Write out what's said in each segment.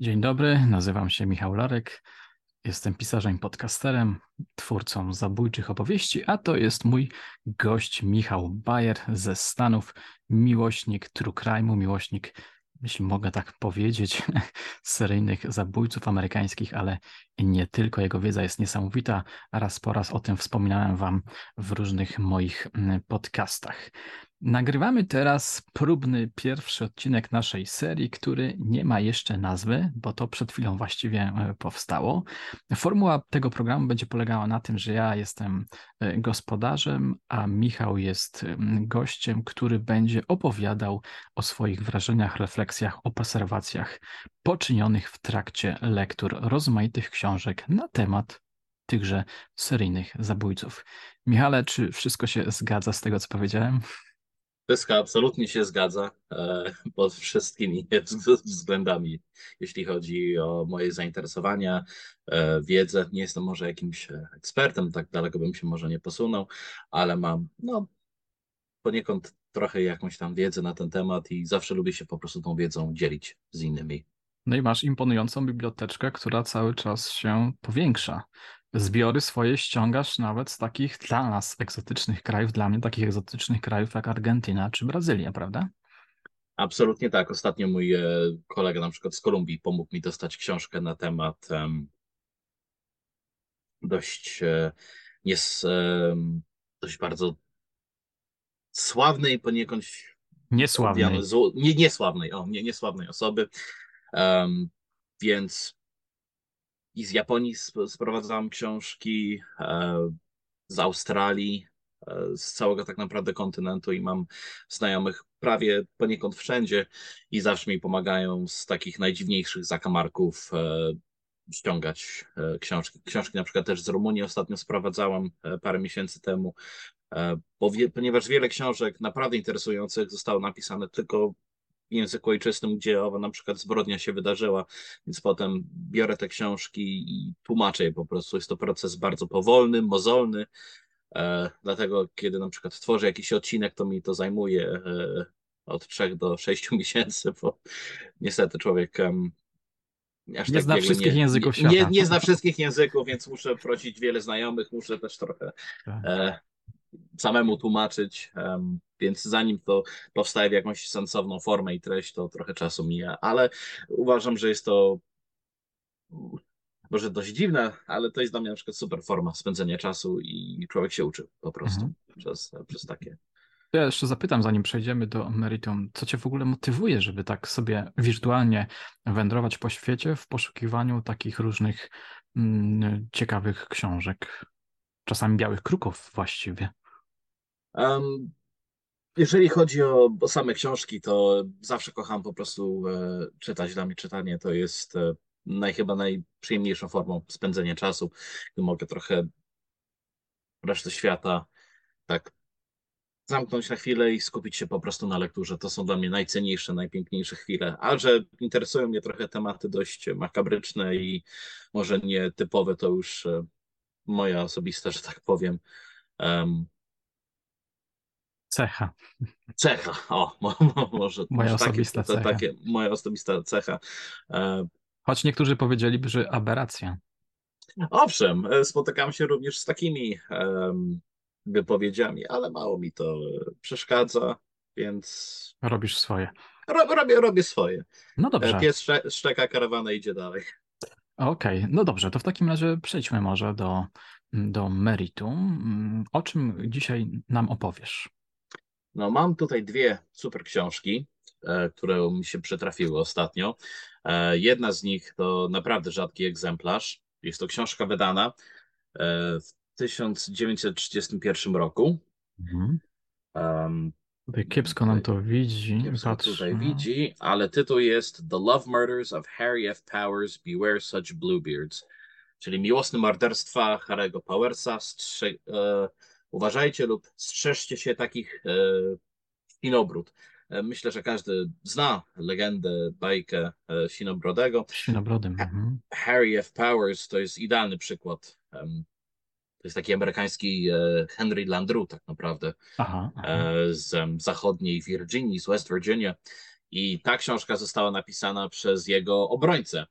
Dzień dobry, nazywam się Michał Larek. Jestem pisarzem podcasterem, twórcą zabójczych opowieści, a to jest mój gość Michał Bayer ze Stanów, miłośnik true crime'u, miłośnik, jeśli mogę tak powiedzieć, seryjnych zabójców amerykańskich, ale nie tylko. Jego wiedza jest niesamowita. Raz po raz o tym wspominałem Wam w różnych moich mm, podcastach. Nagrywamy teraz próbny pierwszy odcinek naszej serii, który nie ma jeszcze nazwy, bo to przed chwilą właściwie e, powstało. Formuła tego programu będzie polegała na tym, że ja jestem e, gospodarzem, a Michał jest gościem, który będzie opowiadał o swoich wrażeniach, refleksjach, obserwacjach poczynionych w trakcie lektur rozmaitych książek na temat tychże seryjnych zabójców. Michale, czy wszystko się zgadza z tego, co powiedziałem? Wszystko absolutnie się zgadza e, pod wszystkimi względami, jeśli chodzi o moje zainteresowania, e, wiedzę. Nie jestem może jakimś ekspertem, tak daleko bym się może nie posunął, ale mam no, poniekąd trochę jakąś tam wiedzę na ten temat i zawsze lubię się po prostu tą wiedzą dzielić z innymi. No i masz imponującą biblioteczkę, która cały czas się powiększa. Zbiory swoje ściągasz nawet z takich dla nas egzotycznych krajów, dla mnie takich egzotycznych krajów jak Argentyna czy Brazylia, prawda? Absolutnie tak. Ostatnio mój e, kolega na przykład z Kolumbii pomógł mi dostać książkę na temat um, dość, e, nies, um, dość bardzo sławnej poniekąd niesławnej, nie, niesławnej, o, nie, niesławnej osoby, um, więc i z Japonii sprowadzałem książki, e, z Australii, e, z całego tak naprawdę kontynentu i mam znajomych prawie poniekąd wszędzie i zawsze mi pomagają z takich najdziwniejszych zakamarków e, ściągać książki. Książki na przykład też z Rumunii ostatnio sprowadzałam parę miesięcy temu, ponieważ wiele książek naprawdę interesujących zostało napisane tylko języku ojczystym, gdzie owa na przykład zbrodnia się wydarzyła, więc potem biorę te książki i tłumaczę je po prostu. Jest to proces bardzo powolny, mozolny, e, dlatego kiedy na przykład tworzę jakiś odcinek, to mi to zajmuje e, od 3 do 6 miesięcy, bo niestety człowiek Aż nie tak zna wszystkich nie, języków świata. Nie, nie zna wszystkich języków, więc muszę prosić wiele znajomych, muszę też trochę tak. e, samemu tłumaczyć. Um, więc zanim to powstaje w jakąś sensowną formę i treść, to trochę czasu mija, ale uważam, że jest to może dość dziwne, ale to jest dla mnie na przykład super forma spędzenia czasu i człowiek się uczy po prostu mhm. przez, przez takie. Ja jeszcze zapytam, zanim przejdziemy do meritum, co cię w ogóle motywuje, żeby tak sobie wirtualnie wędrować po świecie w poszukiwaniu takich różnych mm, ciekawych książek, czasami białych kruków właściwie? Jeżeli chodzi o, o, same książki, to zawsze kocham po prostu e, czytać. Dla mnie czytanie to jest e, naj, chyba najprzyjemniejszą formą spędzenia czasu. Mogę trochę resztę świata tak zamknąć na chwilę i skupić się po prostu na lekturze. To są dla mnie najcenniejsze, najpiękniejsze chwile. A że interesują mnie trochę tematy dość makabryczne i może nietypowe, to już e, moja osobista, że tak powiem, um, Cecha. Cecha, o, mo, mo, może. Moja osobista takie, cecha. Takie, moja osobista cecha. E... Choć niektórzy powiedzieliby, że aberracja. Owszem, e, spotykam się również z takimi um, wypowiedziami, ale mało mi to przeszkadza, więc. Robisz swoje. robię, robię swoje. No dobrze. E, pies szczeka, karawana idzie dalej. Okej, okay. no dobrze, to w takim razie przejdźmy może do, do meritum. O czym dzisiaj nam opowiesz? No, mam tutaj dwie super książki, e, które mi się przytrafiły ostatnio. E, jedna z nich to naprawdę rzadki egzemplarz. Jest to książka wydana e, w 1931 roku. Mhm. Um, kiepsko nam to widzi. Kiepsko tutaj widzi, ale tytuł jest The Love Murders of Harry F. Powers, Beware Such Bluebeards, czyli miłosne morderstwa Harry'ego Powersa, strzy- uważajcie lub strzeżcie się takich e, Sinobród. E, myślę, że każdy zna legendę, bajkę e, Sinobrodego. Sinobrodem. Mhm. Harry F. Powers to jest idealny przykład. To jest taki amerykański Henry Landru tak naprawdę aha, aha. z zachodniej Virginii, z West Virginia. I ta książka została napisana przez jego obrońcę,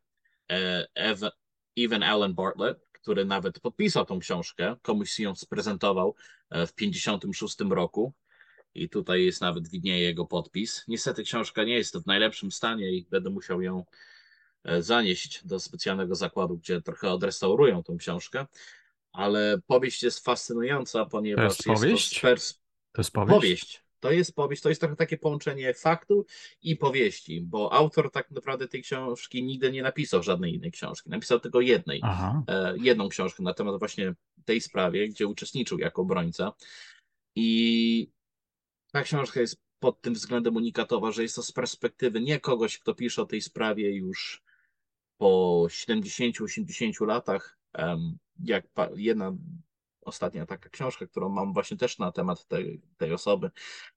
Evan Allen Bartlett, który nawet podpisał tą książkę, komuś ją sprezentował e, w 1956 roku. I tutaj jest nawet widnieje jego podpis. Niestety książka nie jest w najlepszym stanie i będę musiał ją e, zanieść do specjalnego zakładu, gdzie trochę odrestaurują tą książkę. Ale powieść jest fascynująca, ponieważ to jest, powieść? to, to jest powieść. powieść. To jest powieść, to jest trochę takie połączenie faktu i powieści, bo autor tak naprawdę tej książki nigdy nie napisał żadnej innej książki. Napisał tylko jednej, Aha. E, jedną książkę na temat właśnie tej sprawie, gdzie uczestniczył jako obrońca. I ta książka jest pod tym względem unikatowa, że jest to z perspektywy nie kogoś, kto pisze o tej sprawie już po 70-80 latach, jak jedna ostatnia taka książka, którą mam właśnie też na temat tej, tej osoby,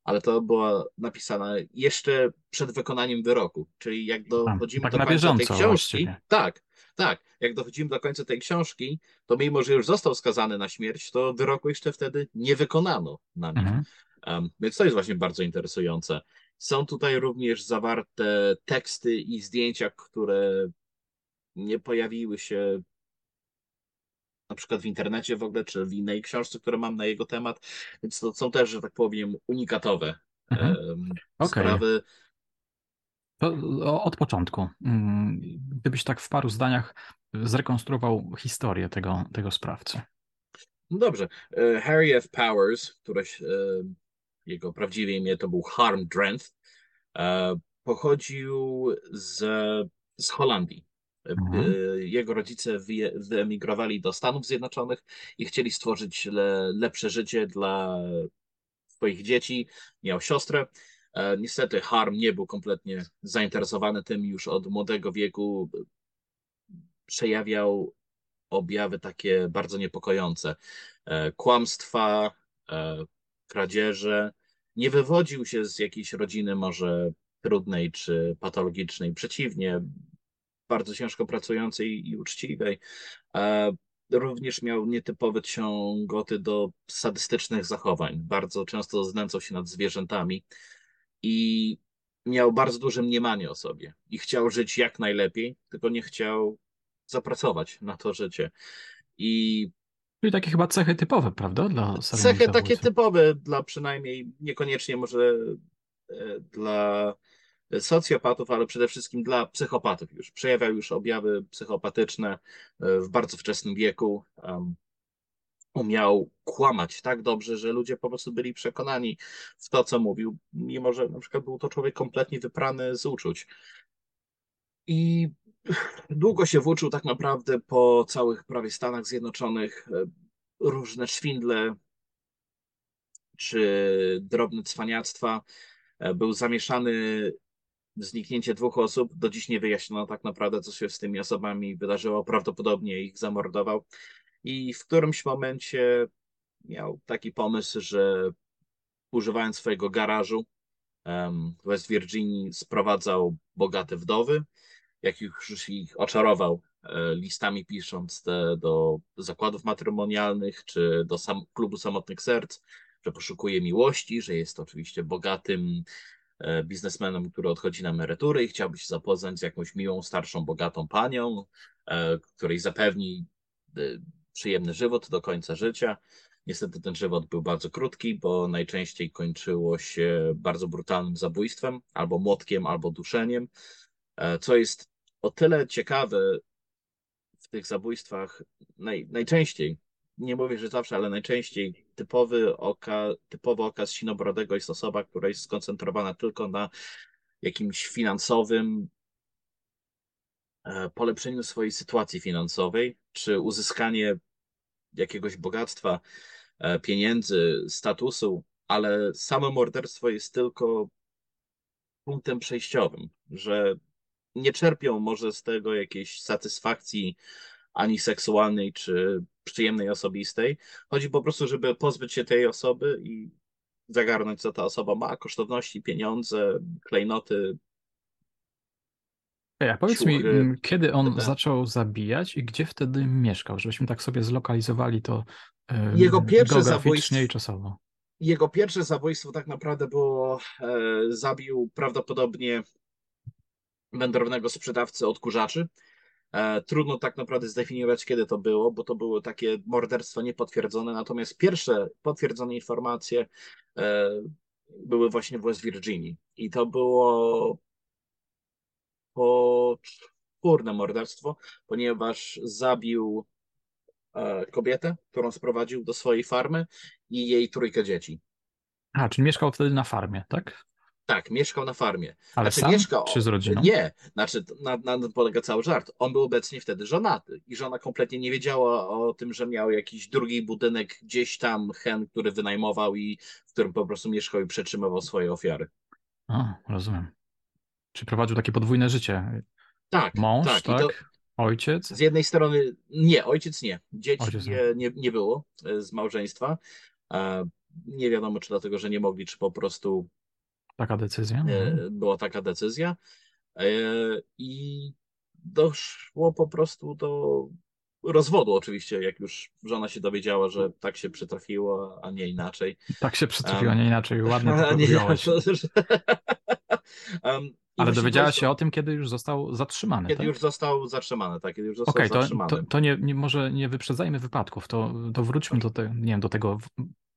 ale to była napisana jeszcze przed wykonaniem wyroku, czyli jak dochodzimy tak do końca tej książki, właściwie. tak, tak, jak dochodzimy do końca tej książki, to mimo, że już został skazany na śmierć, to wyroku jeszcze wtedy nie wykonano na nim. Mhm. Um, więc to jest właśnie bardzo interesujące. Są tutaj również zawarte teksty i zdjęcia, które nie pojawiły się na przykład w internecie w ogóle, czy w innej książce, które mam na jego temat, więc to są też, że tak powiem, unikatowe mhm. okay. sprawy. To od początku. Mm, gdybyś tak w paru zdaniach zrekonstruował historię tego, tego sprawcy. No dobrze. E, Harry F. Powers, któreś, e, jego prawdziwe imię to był Harm Drenth, e, pochodził z, z Holandii. Mhm. Jego rodzice wyemigrowali do Stanów Zjednoczonych i chcieli stworzyć le, lepsze życie dla swoich dzieci. Miał siostrę. E, niestety Harm nie był kompletnie zainteresowany tym już od młodego wieku. Przejawiał objawy takie bardzo niepokojące. E, kłamstwa, e, kradzieże. Nie wywodził się z jakiejś rodziny może trudnej czy patologicznej. Przeciwnie, bardzo ciężko pracującej i uczciwej. Również miał nietypowe ciągoty do sadystycznych zachowań. Bardzo często znęcał się nad zwierzętami i miał bardzo duże mniemanie o sobie i chciał żyć jak najlepiej, tylko nie chciał zapracować na to życie. I Czyli takie chyba cechy typowe, prawda? Dla cechy takie typowe dla przynajmniej niekoniecznie może e, dla socjopatów, ale przede wszystkim dla psychopatów już. Przejawiał już objawy psychopatyczne e, w bardzo wczesnym wieku. Umiał kłamać tak dobrze, że ludzie po prostu byli przekonani w to, co mówił, mimo że na przykład był to człowiek kompletnie wyprany z uczuć. I długo się włóczył tak naprawdę po całych prawie Stanach Zjednoczonych. E, różne szwindle czy drobne cwaniactwa. E, był zamieszany zniknięcie dwóch osób. Do dziś nie wyjaśniono tak naprawdę, co się z tymi osobami wydarzyło. Prawdopodobnie ich zamordował. I w którymś momencie miał taki pomysł, że używając swojego garażu w West Virginii sprowadzał bogate wdowy. Jak już ich oczarował e, listami pisząc te do zakładów matrymonialnych czy do sam, klubu samotnych serc, że poszukuje miłości, że jest oczywiście bogatym biznesmenem, który odchodzi na emeryturę i chciałby się zapoznać z jakąś miłą, starszą, bogatą panią, e, której zapewni e, przyjemny żywot do końca życia. Niestety ten żywot był bardzo krótki, bo najczęściej kończyło się bardzo brutalnym zabójstwem, albo młotkiem, albo duszeniem. Co jest o tyle ciekawe w tych zabójstwach, naj, najczęściej nie mówię, że zawsze, ale najczęściej typowy, oka, typowy okaz sinobrodego jest osoba, która jest skoncentrowana tylko na jakimś finansowym e, polepszeniu swojej sytuacji finansowej, czy uzyskanie jakiegoś bogactwa, e, pieniędzy, statusu, ale samo morderstwo jest tylko punktem przejściowym, że nie czerpią może z tego jakiejś satysfakcji ani seksualnej, czy przyjemnej, osobistej. Chodzi po prostu, żeby pozbyć się tej osoby i zagarnąć, co ta osoba ma, kosztowności, pieniądze, klejnoty. Ja, powiedz ciuchy, mi, mm, kiedy on zaczął zabijać i gdzie wtedy mieszkał, żebyśmy tak sobie zlokalizowali to Jego pierwsze zabójstwo i czasowo. jego pierwsze zabójstwo tak naprawdę było, e, zabił prawdopodobnie wędrownego sprzedawcę odkurzaczy. E, trudno tak naprawdę zdefiniować, kiedy to było, bo to były takie morderstwa niepotwierdzone. Natomiast pierwsze potwierdzone informacje e, były właśnie w West Virginii. I to było poczwórne morderstwo, ponieważ zabił e, kobietę, którą sprowadził do swojej farmy i jej trójkę dzieci. A, czyli mieszkał wtedy na farmie, tak? Tak, mieszkał na farmie. Ale znaczy, sam, mieszkał, czy z rodziną? Nie, znaczy na, na tym polega cały żart. On był obecnie wtedy żonaty i żona kompletnie nie wiedziała o tym, że miał jakiś drugi budynek gdzieś tam, hen, który wynajmował i w którym po prostu mieszkał i przetrzymywał swoje ofiary. A, rozumiem. Czy prowadził takie podwójne życie? Tak, Mąż, tak. tak? To Ojciec? z jednej strony nie, ojciec nie. Dzieci Ojciec nie. nie, nie, nie było e, z małżeństwa. E, Nie wiadomo, czy dlatego, że nie mogli, czy po prostu Taka decyzja? E, Mhm. była taka decyzja E, i doszło po prostu do rozwodu oczywiście, jak już żona się dowiedziała, że tak się przytrafiło, a nie inaczej. Tak się przytrafiło, nie inaczej. Ładnie to nie, to, że- i Ale dowiedziała się o tym, kiedy już został zatrzymany, Kiedy tak? już został zatrzymany, tak, kiedy już został to, zatrzymany. to, to nie, nie, może nie wyprzedzajmy wypadków, to, to wróćmy do, te, nie wiem, do tego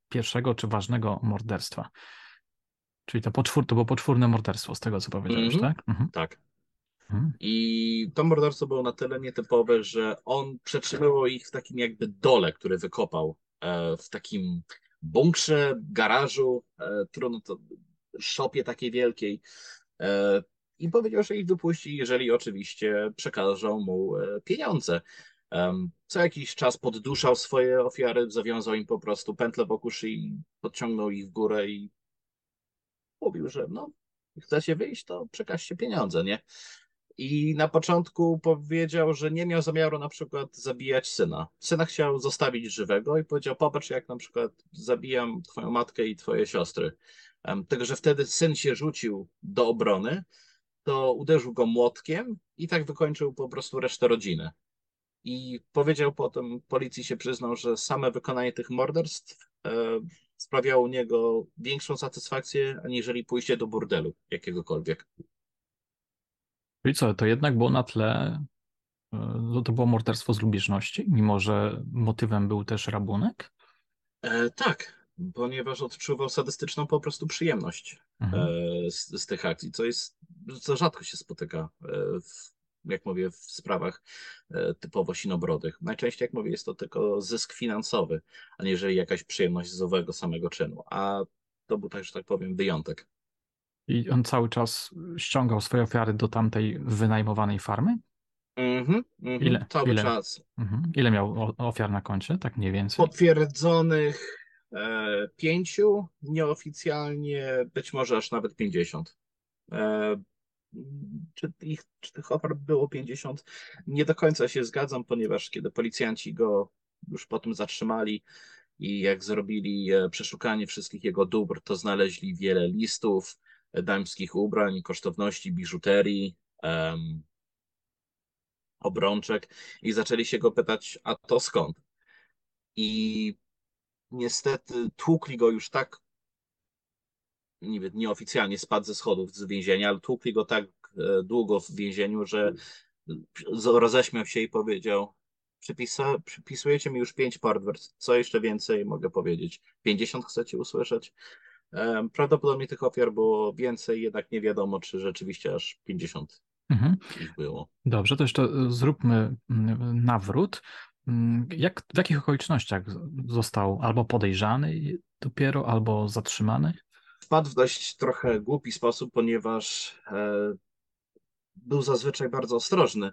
pierwszego czy ważnego morderstwa. Czyli to, poczwór, to było poczwórne morderstwo, z tego co powiedziałeś, Mhm. tak? Mhm. Tak. Mhm. I to morderstwo było na tyle nietypowe, że on przetrzymywał ich w takim jakby dole, który wykopał, e, w takim bunkrze, garażu, e, trudno to, szopie takiej wielkiej. E, I powiedział, że ich wypuści, jeżeli oczywiście przekażą mu pieniądze. Co jakiś czas podduszał swoje ofiary, zawiązał im po prostu pętlę wokół szyi, podciągnął ich w górę i mówił, że no, chcecie wyjść, to przekażcie pieniądze, nie? I na początku powiedział, że nie miał zamiaru na przykład zabijać syna. Syna chciał zostawić żywego i powiedział: Popatrz, jak na przykład zabijam twoją matkę i twoje siostry. Tylko, że wtedy syn się rzucił do obrony, to uderzył go młotkiem i tak wykończył po prostu resztę rodziny. I powiedział potem, policji się przyznał, że same wykonanie tych morderstw e, sprawiało u niego większą satysfakcję, aniżeli pójście do burdelu jakiegokolwiek. Czyli co, to jednak było na tle, e, to było morderstwo z lubieżności, mimo że motywem był też rabunek? E, tak, ponieważ odczuwał sadystyczną po prostu przyjemność Mhm. e, z, z tych akcji, co jest, co rzadko się spotyka, e, w, jak mówię, w sprawach e, typowo sinobrodych. Najczęściej, jak mówię, jest to tylko zysk finansowy, aniżeli jakaś przyjemność z owego samego czynu. A to był tak, że tak powiem, wyjątek. I on cały czas ściągał swoje ofiary do tamtej wynajmowanej farmy? Mhm, mhm, Ile- Cały ile? czas. Mhm. Ile miał ofiar na koncie? Tak mniej więcej? Potwierdzonych e, pięciu, nieoficjalnie być może aż nawet 50. E, czy, ich, czy tych ofiar było 50? Nie do końca się zgadzam, ponieważ kiedy policjanci go już potem zatrzymali i jak zrobili e, przeszukanie wszystkich jego dóbr, to znaleźli wiele listów, e, damskich ubrań, kosztowności, biżuterii, em, obrączek i zaczęli się go pytać, a to skąd? I niestety tłukli go już tak, niby nieoficjalnie spadł ze schodów z więzienia, ale tłukli go tak e, długo w więzieniu, że roześmiał się i powiedział: Przypisa, Przypisujecie mi już pięć portwert, co jeszcze więcej mogę powiedzieć? 50 chcecie usłyszeć? E, Prawdopodobnie tych ofiar było więcej, jednak nie wiadomo, czy rzeczywiście aż 50 Mhm. ich było. Dobrze, to jeszcze y, zróbmy nawrót. Mm, Jak, w jakich okolicznościach został albo podejrzany dopiero, albo zatrzymany? Wpadł w dość trochę głupi sposób, ponieważ e, był zazwyczaj bardzo ostrożny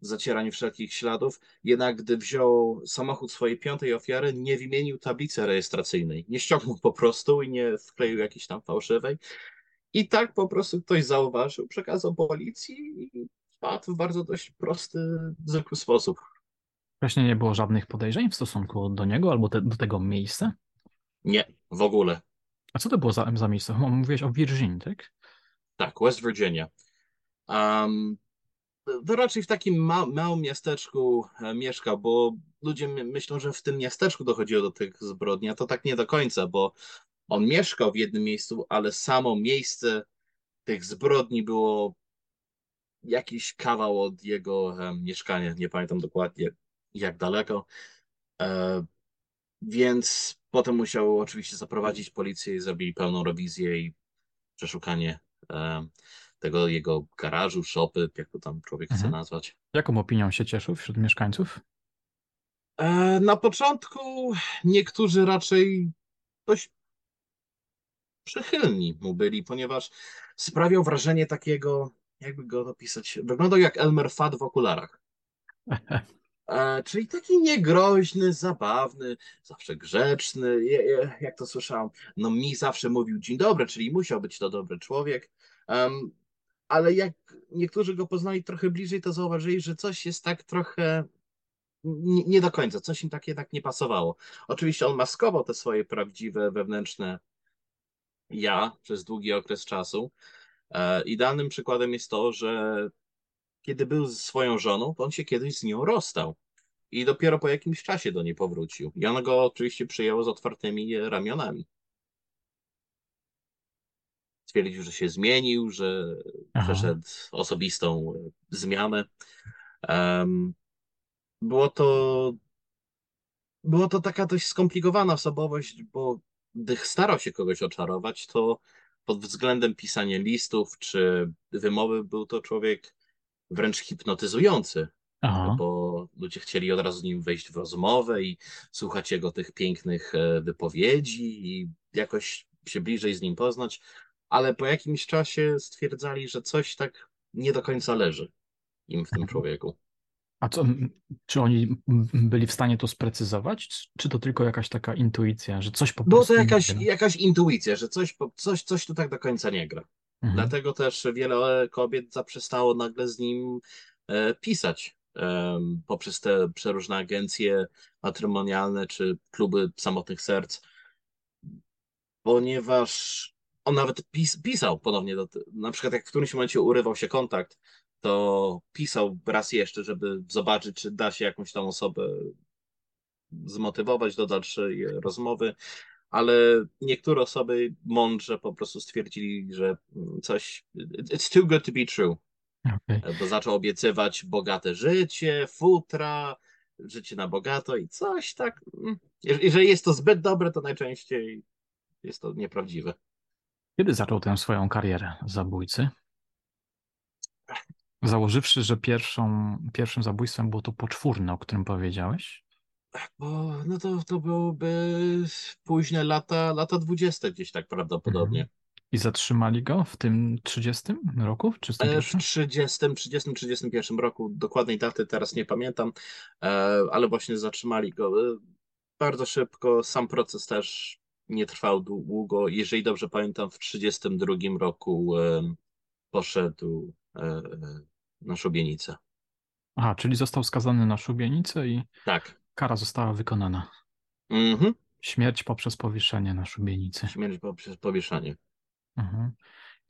w zacieraniu wszelkich śladów, jednak gdy wziął samochód swojej piątej ofiary, nie wymienił tablicy rejestracyjnej. Nie ściągnął po prostu i nie wkleił jakiejś tam fałszywej. I tak po prostu ktoś zauważył, przekazał policji i wpadł w bardzo dość prosty, zwykły sposób. Wcześniej nie było żadnych podejrzeń w stosunku do niego albo te, do tego miejsca? Nie, w ogóle. A co to było za, za miejsce? Mówiłeś o Virginii, tak? Tak, West Virginia. Um, to raczej w takim ma małym miasteczku e, mieszka, bo ludzie my myślą, że w tym miasteczku dochodziło do tych zbrodni, a to tak nie do końca, bo on mieszkał w jednym miejscu, ale samo miejsce tych zbrodni było jakiś kawał od jego um, mieszkania. Nie pamiętam dokładnie jak daleko. E, więc potem musiał oczywiście zaprowadzić policję i zrobili pełną rewizję i przeszukanie tego jego garażu, szopy, jak to tam człowiek mhm. chce nazwać. Jaką opinią się cieszył wśród mieszkańców? E, na początku niektórzy raczej dość przychylni mu byli, ponieważ sprawiał wrażenie takiego, jakby go opisać, wyglądał jak Elmer Fudd w okularach. Czyli taki niegroźny, zabawny, zawsze grzeczny, jak to słyszałem, no mi zawsze mówił dzień dobry, czyli musiał być to dobry człowiek, ale jak niektórzy go poznali trochę bliżej, to zauważyli, że coś jest tak trochę nie, nie do końca, coś im tak jednak nie pasowało. Oczywiście on maskował te swoje prawdziwe, wewnętrzne ja przez długi okres czasu. E, Idealnym przykładem jest to, że kiedy był z swoją żoną, to on się kiedyś z nią rozstał. I dopiero po jakimś czasie do niej powrócił. I ona go oczywiście przyjęła z otwartymi ramionami. Stwierdził, że się zmienił, że Aha. przeszedł osobistą zmianę. Um, było to było to taka dość skomplikowana osobowość, bo gdy starał się kogoś oczarować, to pod względem pisania listów czy wymowy był to człowiek wręcz hipnotyzujący, Aha. bo ludzie chcieli od razu z nim wejść w rozmowę i słuchać jego tych pięknych e, wypowiedzi i jakoś się bliżej z nim poznać, ale po jakimś czasie stwierdzali, że coś tak nie do końca leży im w tym człowieku. A co, czy oni byli w stanie to sprecyzować, czy to tylko jakaś taka intuicja, że coś po prostu. Było to jakaś, jakaś intuicja, że coś, coś, coś tu tak do końca nie gra. Mhm. Dlatego też wiele kobiet zaprzestało nagle z nim e, pisać poprzez te przeróżne agencje matrymonialne czy kluby samotnych serc, ponieważ on nawet pis, pisał ponownie, do, na przykład jak w którymś momencie urywał się kontakt to pisał raz jeszcze, żeby zobaczyć, czy da się jakąś tam osobę zmotywować do dalszej rozmowy, ale niektóre osoby mądrze po prostu stwierdzili, że coś it's too good to be true. Okay. Bo zaczął obiecywać bogate życie, futra, życie na bogato i coś tak. Mm, jeżeli jest to zbyt dobre, to najczęściej jest to nieprawdziwe. Kiedy zaczął tę swoją karierę zabójcy? Założywszy, że pierwszą, pierwszym zabójstwem było to poczwórne, o którym powiedziałeś? Bo, no to, to byłoby późne lata, lata 20 gdzieś tak prawdopodobnie. Mhm. I zatrzymali go w tym 30 roku? W 31? E, w 30, 30, 31 roku. Dokładnej daty teraz nie pamiętam, e, ale właśnie zatrzymali go e, bardzo szybko. Sam proces też nie trwał długo. Jeżeli dobrze pamiętam, w 32 roku poszedł na szubienicę. Aha, czyli został skazany na szubienicę i tak. Kara została wykonana. Mhm. Śmierć poprzez powieszenie na szubienicy. Śmierć poprzez powieszenie. Mhm.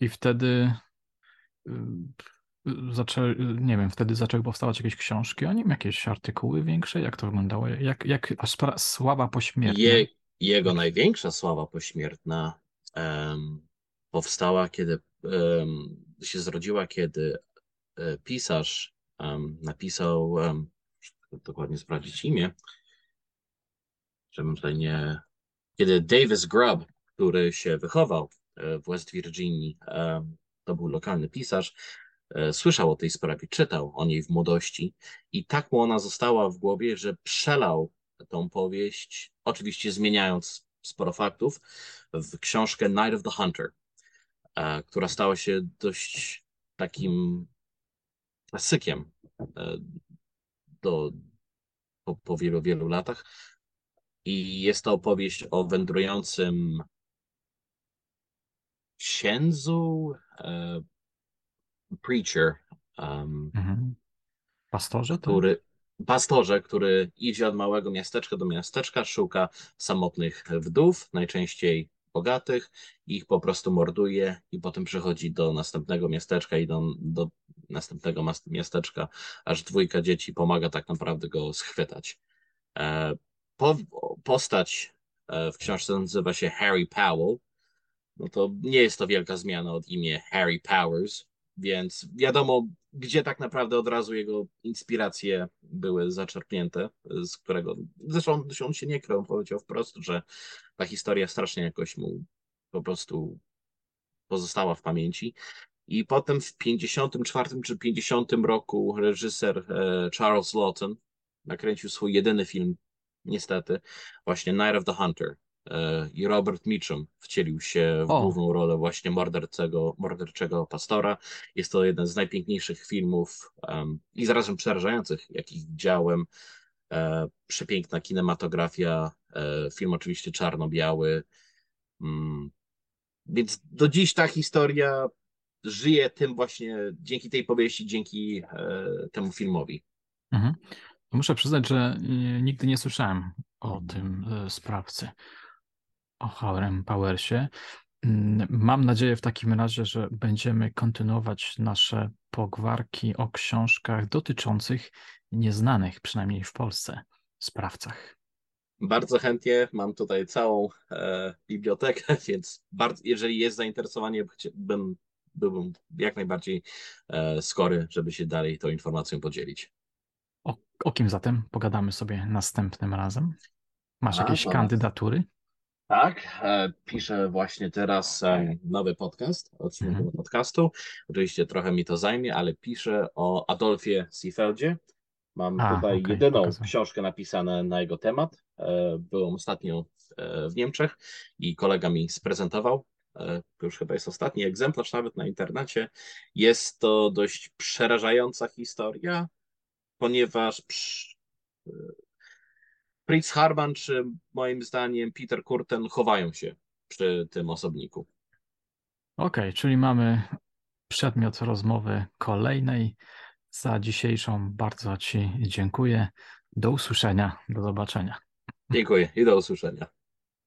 I wtedy y, zaczęły, nie wiem, wtedy zaczęły powstawać jakieś książki o nim, jakieś artykuły większe? Jak to wyglądało? Jak, jak sława pośmiertna? Je, jego największa sława pośmiertna um, powstała, kiedy um, się zrodziła, kiedy E, pisarz napisał, dokładnie sprawdzić imię, żebym tutaj nie... Kiedy Davis Grubb, który się wychował e, w West Virginii, to był lokalny pisarz, e, słyszał o tej sprawie, czytał o niej w młodości i tak mu ona została w głowie, że przelał tą powieść, oczywiście zmieniając sporo faktów, w książkę Night of the Hunter, która stała się dość takim klasykiem e, do, po, po wielu, wielu latach. I jest to opowieść o wędrującym księdzu, e, preacher, um, mhm. pastorze, który, pastorze, który idzie od małego miasteczka do miasteczka, szuka samotnych wdów, najczęściej bogatych, ich po prostu morduje i potem przychodzi do następnego miasteczka i do, do następnego miasteczka, aż dwójka dzieci pomaga tak naprawdę go schwytać. E, po, postać w książce nazywa się Harry Powell, no to nie jest to wielka zmiana od imię Harry Powers, więc wiadomo, gdzie tak naprawdę od razu jego inspiracje były zaczerpnięte, z którego zresztą on się nie krył, powiedział wprost, że ta historia strasznie jakoś mu po prostu pozostała w pamięci. I potem w 54 czy 50 roku reżyser e, Charles Lawton nakręcił swój jedyny film, niestety, właśnie Night of the Hunter. E, I Robert Mitchum wcielił się w o. główną rolę właśnie morderczego, morderczego pastora. Jest to jeden z najpiękniejszych filmów um, i zarazem przerażających, jakich widziałem. E, przepiękna kinematografia, e, film oczywiście czarno-biały. Mm. Więc do dziś ta historia żyje tym właśnie, dzięki tej powieści, dzięki e, temu filmowi. Mhm. Muszę przyznać, że e, nigdy nie słyszałem o tym e, sprawcy, o Harem Powersie. Mm, mam nadzieję w takim razie, że będziemy kontynuować nasze pogwarki o książkach dotyczących nieznanych, przynajmniej w Polsce, sprawcach. Bardzo chętnie. Mam tutaj całą e, bibliotekę, więc bardzo, jeżeli jest zainteresowanie, bym byłbym jak najbardziej e, skory, żeby się dalej tą informacją podzielić. O, o kim zatem pogadamy sobie następnym razem? Masz A, jakieś kandydatury? Tak, e, piszę właśnie teraz e, nowy podcast, odcinek mhm. podcastu. Oczywiście trochę mi to zajmie, ale piszę o Adolfie Seefeldzie. Mam A, tutaj okay, jedyną pokazuję. książkę napisaną na jego temat. Byłem ostatnio w Niemczech i kolega mi sprezentował to już chyba jest ostatni egzemplarz nawet na internecie. Jest to dość przerażająca historia, ponieważ e, Fritz Harman czy moim zdaniem Peter Kurten chowają się przy tym osobniku. Okej, okay, czyli mamy przedmiot rozmowy kolejnej. Za dzisiejszą bardzo Ci dziękuję. Do usłyszenia, do zobaczenia. Dziękuję i do usłyszenia.